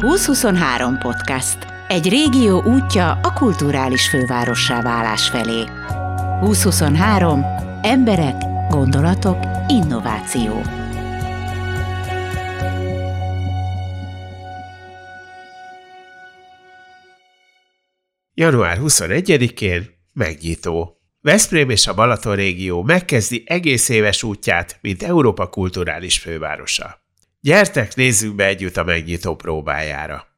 2023 podcast. Egy régió útja a kulturális fővárossá válás felé. 2023. Emberek, gondolatok, innováció. Január 21-én megnyitó. Veszprém és a Balaton régió megkezdi egész éves útját, mint Európa kulturális fővárosa. Gyertek, nézzünk be együtt a megnyitó próbájára!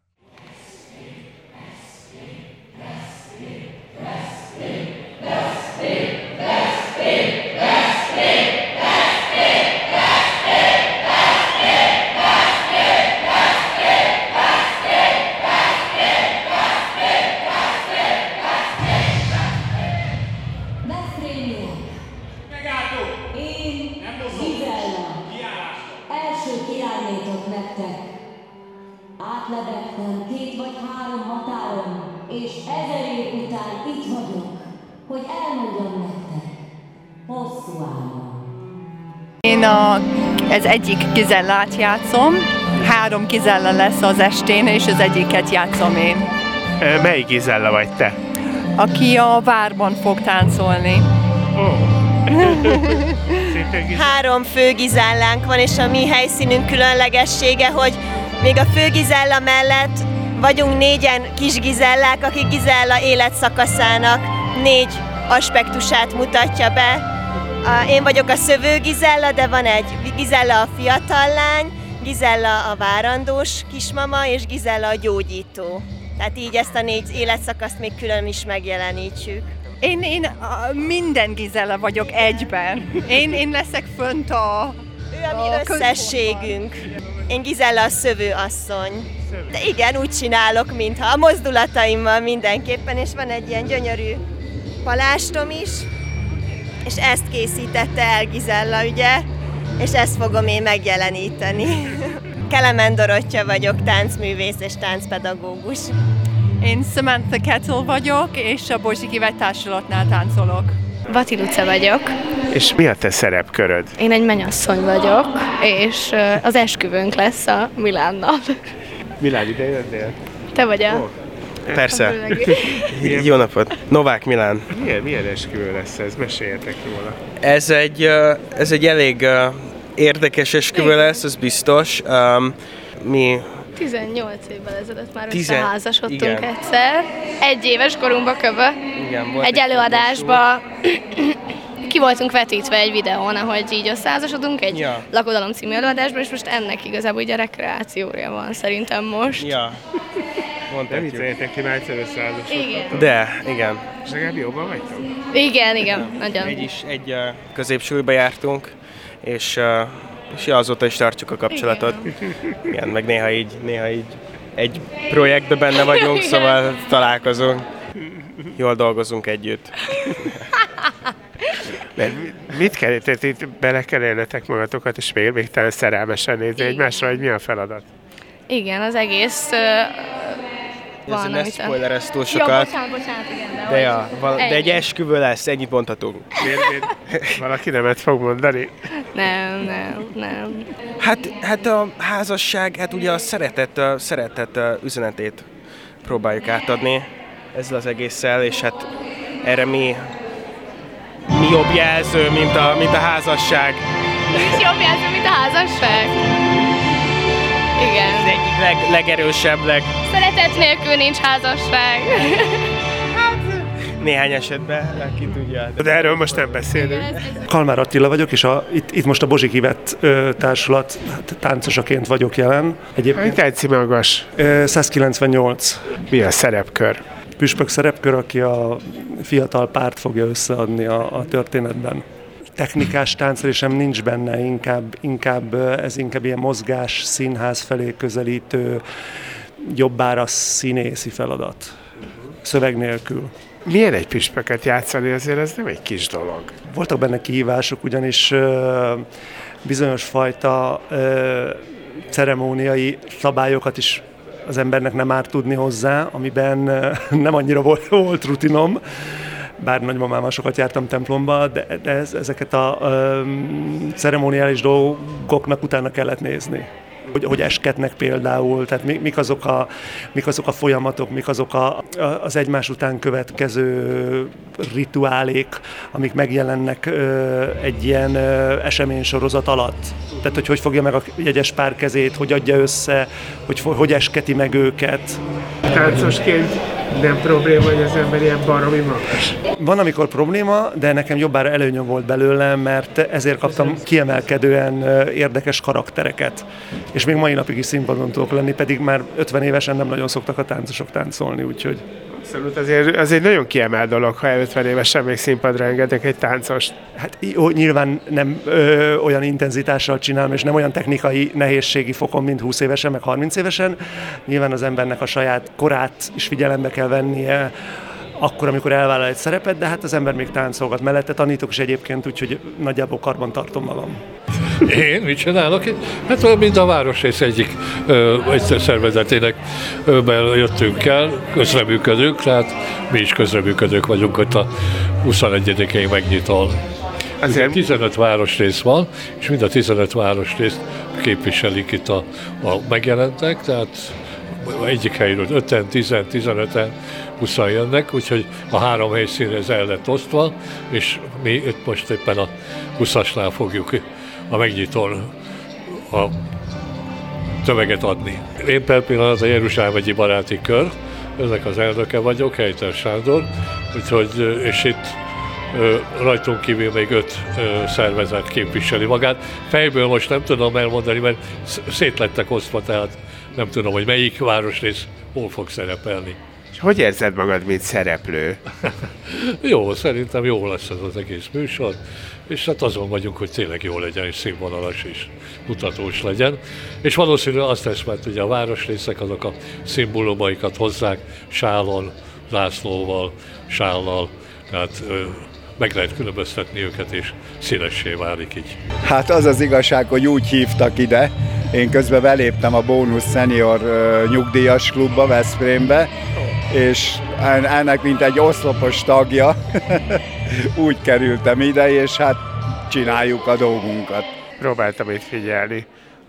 Én a, ez egyik Gizellát játszom, három Gizella lesz az estén, és az egyiket játszom én, Melyik Gizella vagy te? aki a várban fog táncolni. Gizella? három főgizellánk van, és a mi helyszínünk különlegessége, hogy még a főgizella mellett vagyunk négyen kis gizellák, akik gizella életszakaszának négy aspektusát mutatja be. A- Én vagyok a szövő gizella, de van egy gizella a fiatal lány, gizella a várandós kismama, és gizella a gyógyító. Tehát így ezt a négy életszakaszt még külön is megjelenítsük. Én, én a, minden Gizella vagyok egyben. Én, én leszek fönt a... Ő a mi A összességünk. Én Gizella a szövő asszony. De igen, úgy csinálok, mintha a mozdulataimmal mindenképpen, és van egy ilyen gyönyörű palástom is, és ezt készítette el Gizella, ugye? És ezt fogom én megjeleníteni. Kelemen Dorottya vagyok, táncművész és táncpedagógus. Én Samantha Kettle vagyok, és a Borzsi Kivet Társulatnál táncolok. Bati Luca vagyok. És mi a te szerepköröd? Én egy mennyasszony vagyok, és az esküvőnk lesz a Milánnal. Milán, ide jönnél? Te vagy a... Persze. Jó napot. Novák Milán. Milyen, milyen esküvő lesz ez? Meséljetek róla. Ez egy, ez egy elég érdekes esküvő lesz, az biztos. Um, mi 18 évvel ezelőtt már Tizen- összeházasodtunk igen. egyszer. Egy éves korunkba köve. igen, volt Egy előadásba ki voltunk vetítve egy videón, ahogy így összeházasodunk egy Ja. lakodalom című előadásban, és most ennek igazából így a rekreációja van szerintem most. Ja. De Mondhatjuk. vicceljetek, ti már egyszer összeházasodtatok. Igen. De, igen. És legalább jobban vagytok? Igen, igen, nagyon. Egy is, egy uh, középsúlyba jártunk, és, uh, és ja, azóta is tartjuk a kapcsolatot. Igen, meg néha így, néha így egy projektben benne vagyunk, Igen. szóval találkozunk. Jól dolgozunk együtt. De mit kell, tehát itt bele kell élnetek magatokat, és még, még szerelmesen nézni Igen. egymásra, hogy mi a feladat? Igen, az egész uh, van, Ez ne amit a... spoilerez túl Jó, sokat. bocsánat, bocsánat, igen, de, De, ja, val- de egy esküvő lesz, ennyit mondhatunk. Miért, miért? Valaki nemet fog mondani? Nem, nem, nem. Hát, hát a házasság, hát ugye a szeretet, a szeretet üzenetét próbáljuk átadni ezzel az egésszel, és hát erre mi, mi jobb jelző, mint a, mint a házasság. És jobb jelző, mint a házasság. Az Igen. egyik leg, legerősebb, leg, Szeretet nélkül nincs házasság. néhány esetben, ki tudja. De erről most nem beszélünk. Kalmár Attila vagyok, és a, itt, itt most a Bozsik Ivett ö, társulat hát, táncosaként vagyok jelen. Egyébként tetszik magas? ö, 198 Mi a szerepkör? püspök szerepkör, aki a fiatal párt fogja összeadni a, a történetben. Technikás táncrésem nincs benne, inkább, inkább ez inkább ilyen mozgás, színház felé közelítő, jobbára színészi feladat. Szöveg nélkül. Milyen egy püspöket játszani, azért ez nem egy kis dolog. Voltak benne kihívások, ugyanis ö, bizonyos fajta ö, ceremóniai szabályokat is az embernek nem árt tudni hozzá, amiben nem annyira volt, volt rutinom, bár nagymamámmal sokat jártam templomba, de, de ez, ezeket a ö, ceremoniális dolgoknak utána kellett nézni. Hogy, hogy esketnek például, tehát mi, mik, azok a, mik azok a folyamatok, mik azok a, az egymás után következő rituálék, amik megjelennek ö, egy ilyen ö, eseménysorozat alatt. Tehát, hogy hogy fogja meg a jegyes pár kezét, hogy adja össze, hogy hogy esketi meg őket. Táncosként nem probléma, hogy az ember ilyen baromi magas? Van, amikor probléma, de nekem jobbára előnyöm volt belőlem, mert ezért kaptam kiemelkedően érdekes karaktereket. És még mai napig is színpadon tudok lenni, pedig már 50 évesen nem nagyon szoktak a táncosok táncolni, úgyhogy... Abszolút, azért, az egy nagyon kiemelt dolog, ha 50 évesen még színpadra engednek egy táncost. Hát jó, nyilván nem ö, olyan intenzitással csinálom, és nem olyan technikai nehézségi fokon, mint 20 évesen, meg 30 évesen. Nyilván az embernek a saját korát is figyelembe kell vennie, akkor, amikor elvállal egy szerepet, de hát az ember még táncolgat mellette, tanítok is egyébként, úgyhogy nagyjából karban tartom magam. Én mit csinálok? Hát mint a városrész egyik ö, egyszer szervezetének ö, jöttünk el, közreműködünk, tehát mi is közreműködők vagyunk ott a 21-én megnyitón. Azért 15 városrész van, és mind a 15 városrészt képviselik itt a, a megjelentek, tehát egyik helyről 5-en, 10 15-en, 20 jönnek, úgyhogy a három helyszínre ez el lett osztva, és mi itt most éppen a 20-asnál fogjuk a megnyitón a tömeget adni. Én per pillanat a Jeruzsálem egyi baráti kör, ezek az elnöke vagyok, Helyter Sándor, úgyhogy, és itt rajtunk kívül még öt szervezet képviseli magát. Fejből most nem tudom elmondani, mert szét lettek osztva, tehát nem tudom, hogy melyik városrész hol fog szerepelni. És hogy érzed magad, mint szereplő? jó, szerintem jó lesz ez az egész műsor, és hát azon vagyunk, hogy tényleg jó legyen, és színvonalas és mutatós legyen. És valószínűleg azt tesz, mert ugye a városrészek azok a szimbólumaikat hozzák, sálon, zászlóval, sállal, tehát meg lehet különböztetni őket, és színessé válik így. Hát az az igazság, hogy úgy hívtak ide, én közben beléptem a Bónusz Senior nyugdíjas klubba Veszprémbe, és ennek mint egy oszlopos tagja úgy kerültem ide, és hát csináljuk a dolgunkat. Próbáltam itt figyelni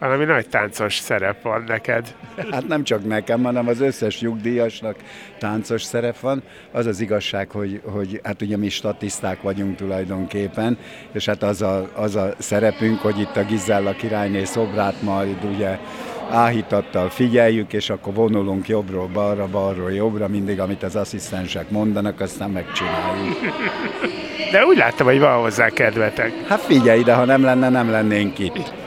valami nagy táncos szerep van neked. Hát nem csak nekem, hanem az összes nyugdíjasnak táncos szerep van. Az az igazság, hogy, hogy hát ugye mi statiszták vagyunk tulajdonképpen, és hát az a, az a szerepünk, hogy itt a Gizella királyné szobrát majd ugye áhítattal figyeljük, és akkor vonulunk jobbról balra, balról jobbra, mindig amit az asszisztensek mondanak, aztán megcsináljuk. De úgy láttam, hogy van hozzá kedvetek. Hát figyelj ide, ha nem lenne, nem lennénk itt.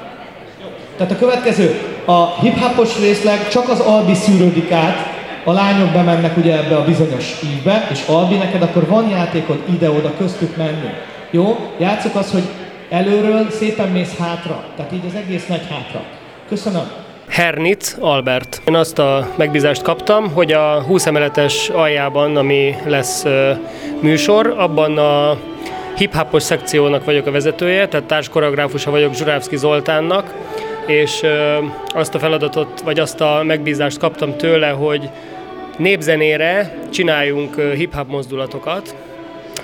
Tehát a következő, a hip-hopos részleg csak az Albi szűrődik át, a lányok bemennek ugye ebbe a bizonyos ívbe, és Albi neked akkor van játékod ide-oda köztük menni. Jó? Játszok az, hogy előről szépen mész hátra. Tehát így az egész nagy hátra. Köszönöm. Hernit Albert. Én azt a megbízást kaptam, hogy a 20 emeletes aljában, ami lesz műsor, abban a hip-hopos szekciónak vagyok a vezetője, tehát társkoreográfusa vagyok Zsurávszki Zoltánnak, és azt a feladatot, vagy azt a megbízást kaptam tőle, hogy népzenére csináljunk hip-hop mozdulatokat,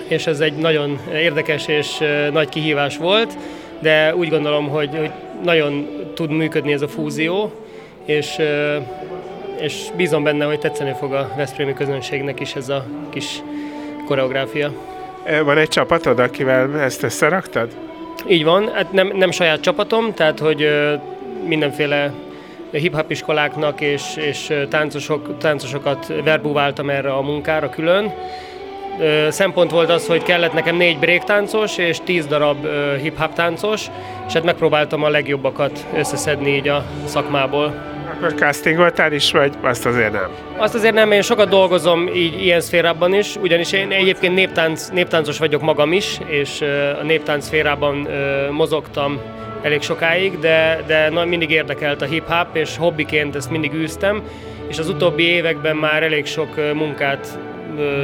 és ez egy nagyon érdekes és nagy kihívás volt, de úgy gondolom, hogy, hogy nagyon tud működni ez a fúzió, és, és bízom benne, hogy tetszeni fog a Veszprémi közönségnek is ez a kis koreográfia. Van egy csapatod, akivel ezt összeraktad? Így van, hát nem, nem saját csapatom, tehát hogy mindenféle hip-hop iskoláknak és, és táncosok, táncosokat verbúváltam erre a munkára külön. Szempont volt az, hogy kellett nekem négy táncos és tíz darab hip-hop táncos, és hát megpróbáltam a legjobbakat összeszedni így a szakmából. Castingoltál is, vagy azt azért nem? Azt azért nem, én sokat dolgozom így ilyen szférában is, ugyanis én egyébként néptánc, néptáncos vagyok magam is, és a néptánc szférában mozogtam elég sokáig, de, de mindig érdekelt a hip-hop, és hobbiként ezt mindig űztem, és az utóbbi években már elég sok munkát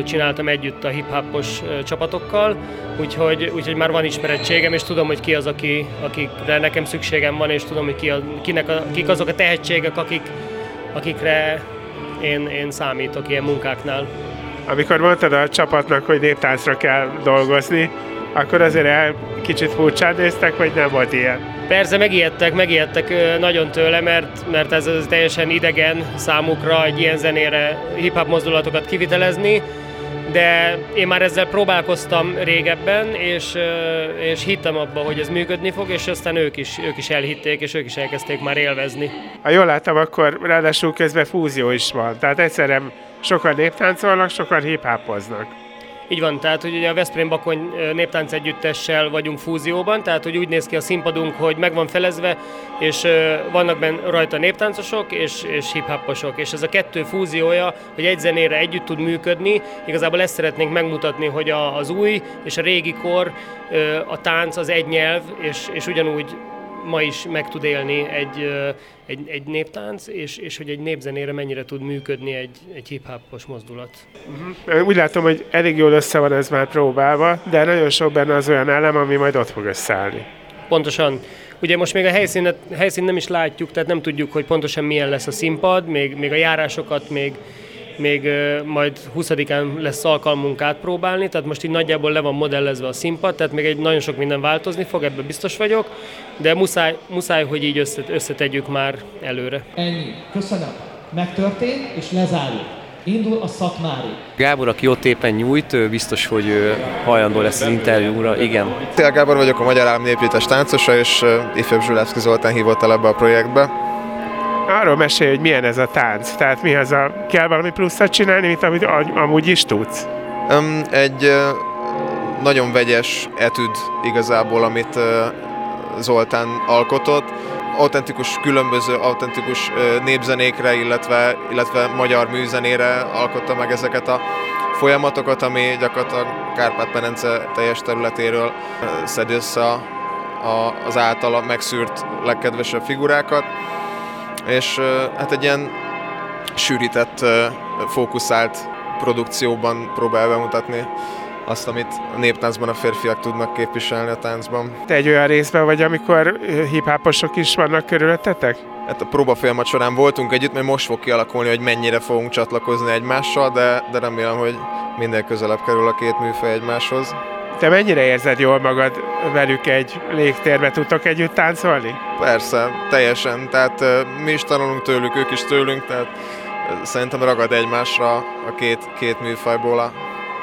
csináltam együtt a hip-hopos csapatokkal, úgyhogy, úgyhogy már van ismerettségem, és tudom, hogy ki az, aki, akikre nekem szükségem van, és tudom, hogy ki a, kinek a, kik azok a tehetségek, akik, akikre én, én számítok ilyen munkáknál. Amikor mondtad a csapatnak, hogy néptáncra kell dolgozni, akkor azért el kicsit furcsán néztek, vagy nem volt ilyen? Persze megijedtek, megijedtek nagyon tőle, mert, mert ez, ez teljesen idegen számukra egy ilyen zenére hip-hop mozdulatokat kivitelezni, de én már ezzel próbálkoztam régebben, és, és hittem abba, hogy ez működni fog, és aztán ők is, ők is elhitték, és ők is elkezdték már élvezni. Ha jól láttam, akkor ráadásul közben fúzió is van, tehát egyszerűen sokan néptáncolnak, sokan hip így van, tehát hogy ugye a Veszprém Bakony néptánc együttessel vagyunk fúzióban, tehát hogy úgy néz ki a színpadunk, hogy meg van felezve, és vannak benne rajta néptáncosok és, és hip és ez a kettő fúziója, hogy egy zenére együtt tud működni, igazából ezt szeretnénk megmutatni, hogy a, az új és a régi kor, a tánc az egy nyelv, és, és ugyanúgy ma is meg tud élni egy, egy, egy néptánc, és, és hogy egy népzenére mennyire tud működni egy, egy hip-hopos mozdulat. Uh-huh. Úgy látom, hogy elég jól össze van ez már próbálva, de nagyon sok benne az olyan elem, ami majd ott fog összeállni. Pontosan. Ugye most még a helyszínet, helyszín nem is látjuk, tehát nem tudjuk, hogy pontosan milyen lesz a színpad, még, még a járásokat még még majd 20-án lesz alkalmunk átpróbálni, tehát most így nagyjából le van modellezve a színpad, tehát még egy nagyon sok minden változni fog, ebben biztos vagyok, de muszáj, muszáj hogy így összetegyük már előre. Ennyi. Köszönöm. Megtörtént, és lezárjuk. Indul a szakmári. Gábor, aki ott éppen nyújt, biztos, hogy hajlandó lesz az interjúra. Igen. Tél Gábor vagyok, a Magyar Állam Néprítes táncosa, és ifjabb Zsulávszki Zoltán hívott el ebbe a projektbe arról mesélj, hogy milyen ez a tánc. Tehát mi az a, kell valami pluszat csinálni, mint amit amúgy is tudsz? Um, egy uh, nagyon vegyes etüd igazából, amit uh, Zoltán alkotott. Autentikus, különböző autentikus népzenékre, illetve, illetve magyar műzenére alkotta meg ezeket a folyamatokat, ami gyakorlatilag Kárpát-Penence teljes területéről szedi össze a, az általa megszűrt legkedvesebb figurákat és hát egy ilyen sűrített, fókuszált produkcióban próbál bemutatni azt, amit a néptáncban a férfiak tudnak képviselni a táncban. Te egy olyan részben vagy, amikor hipháposok is vannak körülöttetek? Hát a próba folyamat során voltunk együtt, mert most fog kialakulni, hogy mennyire fogunk csatlakozni egymással, de, de remélem, hogy minden közelebb kerül a két műfaj egymáshoz. Te mennyire érzed jól magad velük egy légtérbe? Tudtok együtt táncolni? Persze, teljesen. Tehát mi is tanulunk tőlük, ők is tőlünk, tehát szerintem ragad egymásra a két, két műfajból a,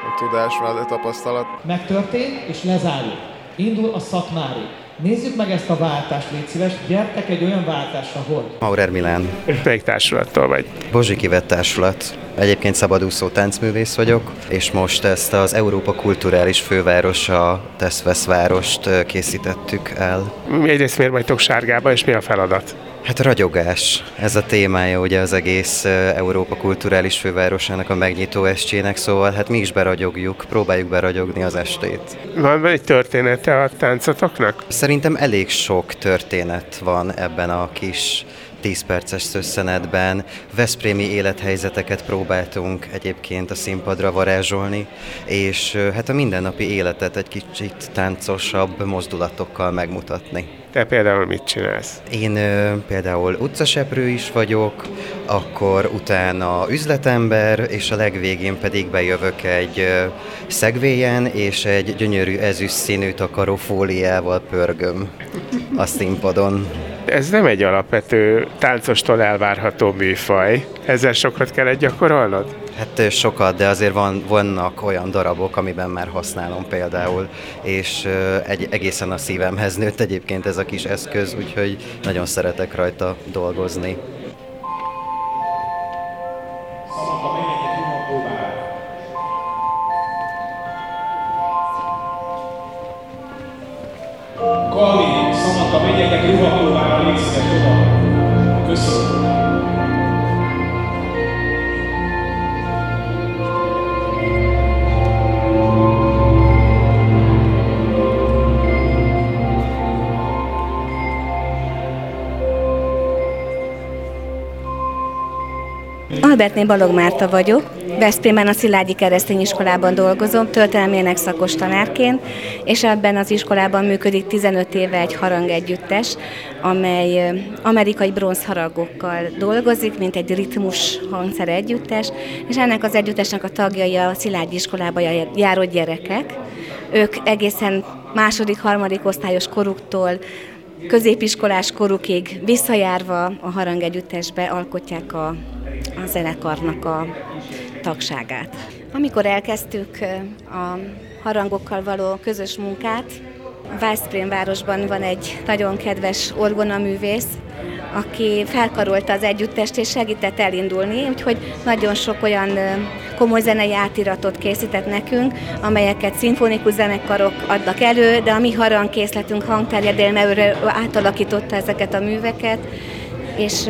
a tudás, a tapasztalat. Megtörtént, és lezárjuk. Indul a szakmári. Nézzük meg ezt a váltást, légy szíves. Gyertek egy olyan váltásra, hogy... Maurer Milán. Melyik társulattól vagy? Bozsiki vett társulat. Egyébként szabadúszó táncművész vagyok, és most ezt az Európa Kulturális Fővárosa Teszvesz várost készítettük el. Egyrészt miért vagytok sárgába, és mi a feladat? Hát ragyogás. Ez a témája ugye az egész Európa kulturális fővárosának a megnyitó estjének, szóval hát mi is beragyogjuk, próbáljuk beragyogni az estét. Van egy története a táncotoknak? Szerintem elég sok történet van ebben a kis 10 perces szösszenetben Veszprémi élethelyzeteket próbáltunk egyébként a színpadra varázsolni, és hát a mindennapi életet egy kicsit táncosabb mozdulatokkal megmutatni. Te például mit csinálsz? Én ö, például utcaseprő is vagyok, akkor utána üzletember, és a legvégén pedig bejövök egy ö, szegvélyen, és egy gyönyörű ezüst színű takarófóliával pörgöm a színpadon. Ez nem egy alapvető táncostól elvárható műfaj. Ezzel sokat kellett gyakorolnod? Hát sokat, de azért van, vannak olyan darabok, amiben már használom például, és egy, egészen a szívemhez nőtt egyébként ez a kis eszköz, úgyhogy nagyon szeretek rajta dolgozni. Albertné Balog Márta vagyok, Veszprémben a Szilágyi Keresztény Iskolában dolgozom, történelmének szakos tanárként, és ebben az iskolában működik 15 éve egy harangegyüttes, amely amerikai bronzharagokkal dolgozik, mint egy ritmus hangszer együttes, és ennek az együttesnek a tagjai a Szilágyi iskolába járó gyerekek, ők egészen második, harmadik osztályos koruktól középiskolás korukig visszajárva a harangegyüttesbe alkotják a, a zenekarnak a tagságát. Amikor elkezdtük a harangokkal való közös munkát, Veszprém városban van egy nagyon kedves orgonaművész, aki felkarolta az együttest és segített elindulni, úgyhogy nagyon sok olyan komoly zenei átiratot készített nekünk, amelyeket szimfonikus zenekarok adnak elő, de a mi harangkészletünk hangterjedelme átalakította ezeket a műveket, és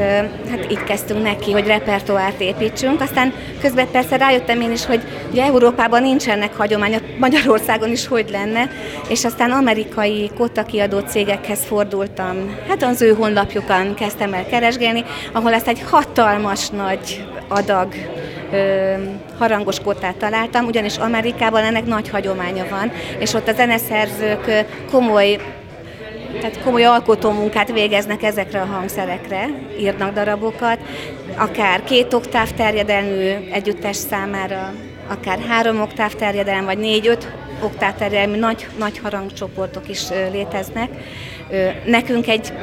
hát így kezdtünk neki, hogy repertoárt építsünk. Aztán közben persze rájöttem én is, hogy ugye Európában nincsenek hagyománya, Magyarországon is hogy lenne, és aztán amerikai kottakiadó cégekhez fordultam. Hát az ő honlapjukon kezdtem el keresgélni, ahol ezt egy hatalmas nagy adag harangos kottát találtam, ugyanis Amerikában ennek nagy hagyománya van, és ott a zeneszerzők komoly tehát komoly alkotómunkát végeznek ezekre a hangszerekre, írnak darabokat, akár két oktáv terjedelmű együttes számára, akár három oktáv terjedelem, vagy négy-öt oktáv terjedelmű nagy, nagy harangcsoportok is léteznek. Nekünk egy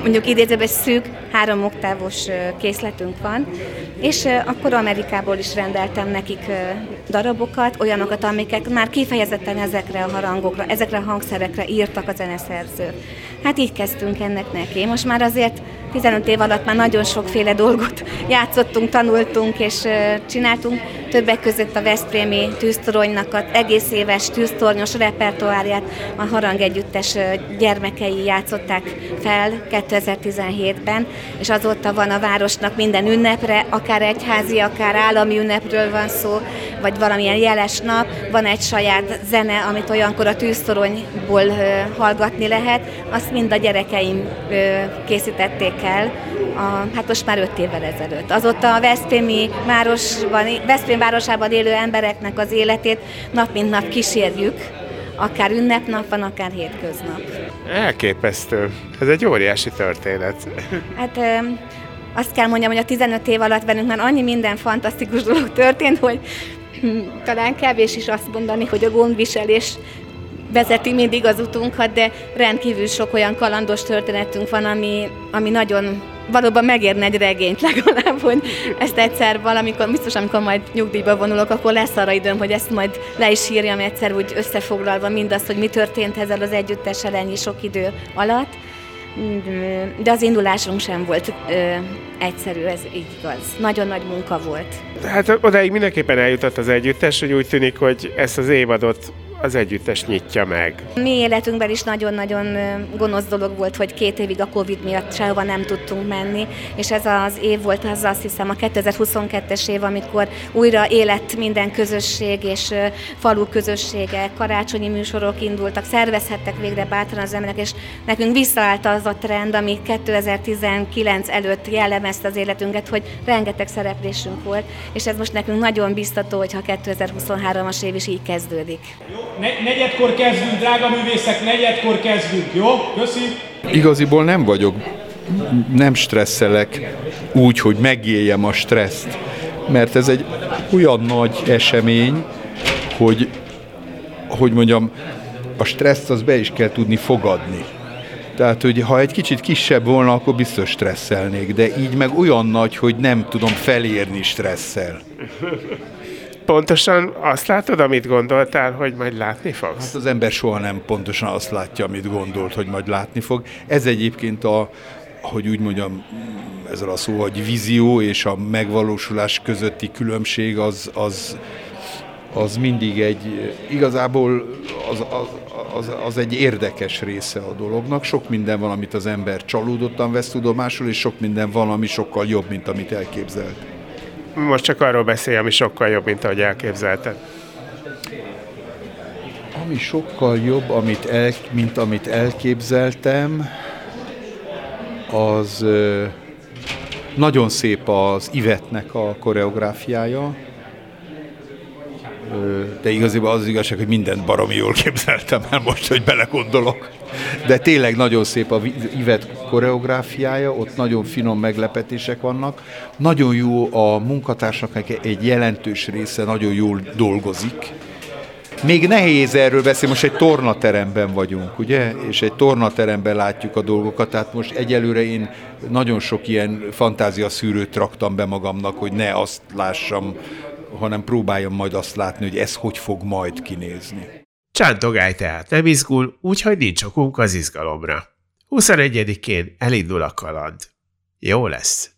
mondjuk idézőben szűk három oktávos készletünk van, és akkor Amerikából is rendeltem nekik darabokat, olyanokat, amiket már kifejezetten ezekre a harangokra, ezekre a hangszerekre írtak a zeneszerzők. Hát így kezdtünk ennek neki. Most már azért 15 év alatt már nagyon sokféle dolgot játszottunk, tanultunk és csináltunk. Többek között a Veszprémi tűztoronynak az egész éves tűztornyos repertoárját a harangegyüttes gyermekei játszották fel 2017-ben, és azóta van a városnak minden ünnepre, akár egyházi, akár állami ünnepről van szó, vagy valamilyen jeles nap, van egy saját zene, amit olyankor a tűztoronyból hallgatni lehet, azt mind a gyerekeim készítették el, a, hát most már öt évvel ezelőtt. Azóta a Veszprémi városban, Veszprém városában élő embereknek az életét nap mint nap kísérjük, akár ünnepnap van, akár hétköznap. Elképesztő. Ez egy óriási történet. Hát azt kell mondjam, hogy a 15 év alatt velünk már annyi minden fantasztikus dolog történt, hogy talán kevés is azt mondani, hogy a gondviselés vezeti mindig az utunkat, de rendkívül sok olyan kalandos történetünk van, ami, ami nagyon valóban megérne egy regényt legalább, hogy ezt egyszer valamikor, biztos amikor majd nyugdíjba vonulok, akkor lesz arra időm, hogy ezt majd le is írjam egyszer úgy összefoglalva mindazt, hogy mi történt ezzel az együttessel ennyi sok idő alatt. De az indulásunk sem volt egyszerű, ez így igaz. Nagyon nagy munka volt. Hát odáig mindenképpen eljutott az együttes, hogy úgy tűnik, hogy ezt az évadot az együttes nyitja meg. Mi életünkben is nagyon-nagyon gonosz dolog volt, hogy két évig a Covid miatt sehova nem tudtunk menni, és ez az év volt az azt hiszem a 2022-es év, amikor újra élet minden közösség és falu közössége, karácsonyi műsorok indultak, szervezhettek végre bátran az emberek, és nekünk visszaállt az a trend, ami 2019 előtt jellemezte az életünket, hogy rengeteg szereplésünk volt, és ez most nekünk nagyon biztató, hogyha 2023-as év is így kezdődik. Ne- negyedkor kezdünk, drága művészek, negyedkor kezdünk, jó? Köszi! Igaziból nem vagyok, nem stresszelek úgy, hogy megéljem a stresszt, mert ez egy olyan nagy esemény, hogy, hogy mondjam, a stresszt az be is kell tudni fogadni. Tehát, hogy ha egy kicsit kisebb volna, akkor biztos stresszelnék, de így meg olyan nagy, hogy nem tudom felérni stresszel pontosan azt látod, amit gondoltál, hogy majd látni fogsz? Hát az ember soha nem pontosan azt látja, amit gondolt, hogy majd látni fog. Ez egyébként a, hogy úgy mondjam, ezzel a szó, hogy vízió és a megvalósulás közötti különbség az, az, az mindig egy, igazából az, az, az, az egy érdekes része a dolognak. Sok minden van, amit az ember csalódottan vesz tudomásul, és sok minden van, ami sokkal jobb, mint amit elképzelt most csak arról beszélj, ami sokkal jobb, mint ahogy elképzelted. Ami sokkal jobb, amit el, mint amit elképzeltem, az nagyon szép az Ivetnek a koreográfiája, de igazából az, az igazság, hogy mindent baromi jól képzeltem el most, hogy belegondolok. De tényleg nagyon szép a Ivet koreográfiája, ott nagyon finom meglepetések vannak. Nagyon jó a munkatársaknak egy jelentős része, nagyon jól dolgozik. még nehéz erről beszélni, most egy tornateremben vagyunk, ugye? És egy tornateremben látjuk a dolgokat, tehát most egyelőre én nagyon sok ilyen fantázia szűrőt raktam be magamnak, hogy ne azt lássam, hanem próbáljam majd azt látni, hogy ez hogy fog majd kinézni. Csántogály tehát nem izgul, úgyhogy nincs okunk az izgalomra. 21-én elindul a kaland. Jó lesz.